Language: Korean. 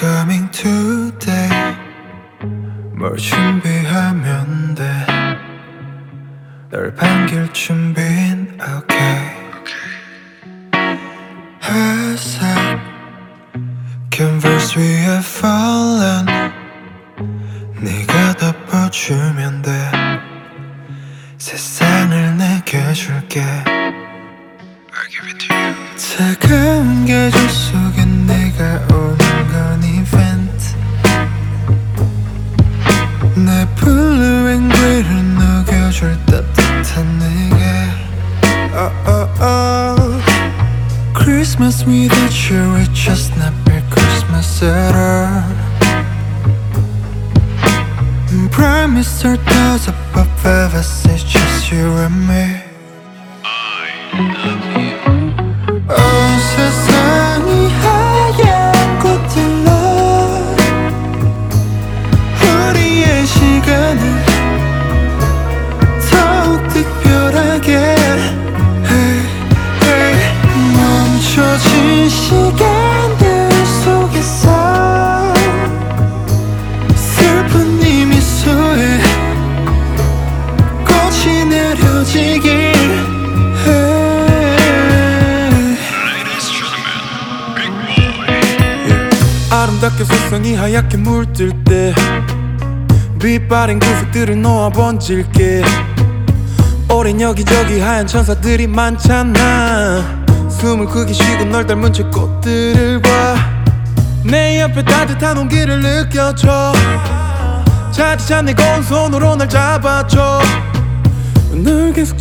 coming today. 뭘 준비하면 돼널 반길 준비는 okay. 회색 canvas 위에 fallen. 네가 덮어주면 돼. 세상을 내게 줄게. 차가운 계절 속 Christmas without you It's just be Christmas at all. Promise our thoughts above ever It's 시간들 속에서 슬픈 이 꽃이 내려지길. 아름답게 세상이 하얗게 물들 때 빛바랜 구석들을 놓아 번질게 오랜 여기저기 하얀 천사들이 많잖아 숨을 크게 쉬고 널 닮은 채 꽃들을 봐내 옆에 따뜻한 온기를 느껴줘. 차디찬 내 고운 손으로 날 잡아줘. 널 계속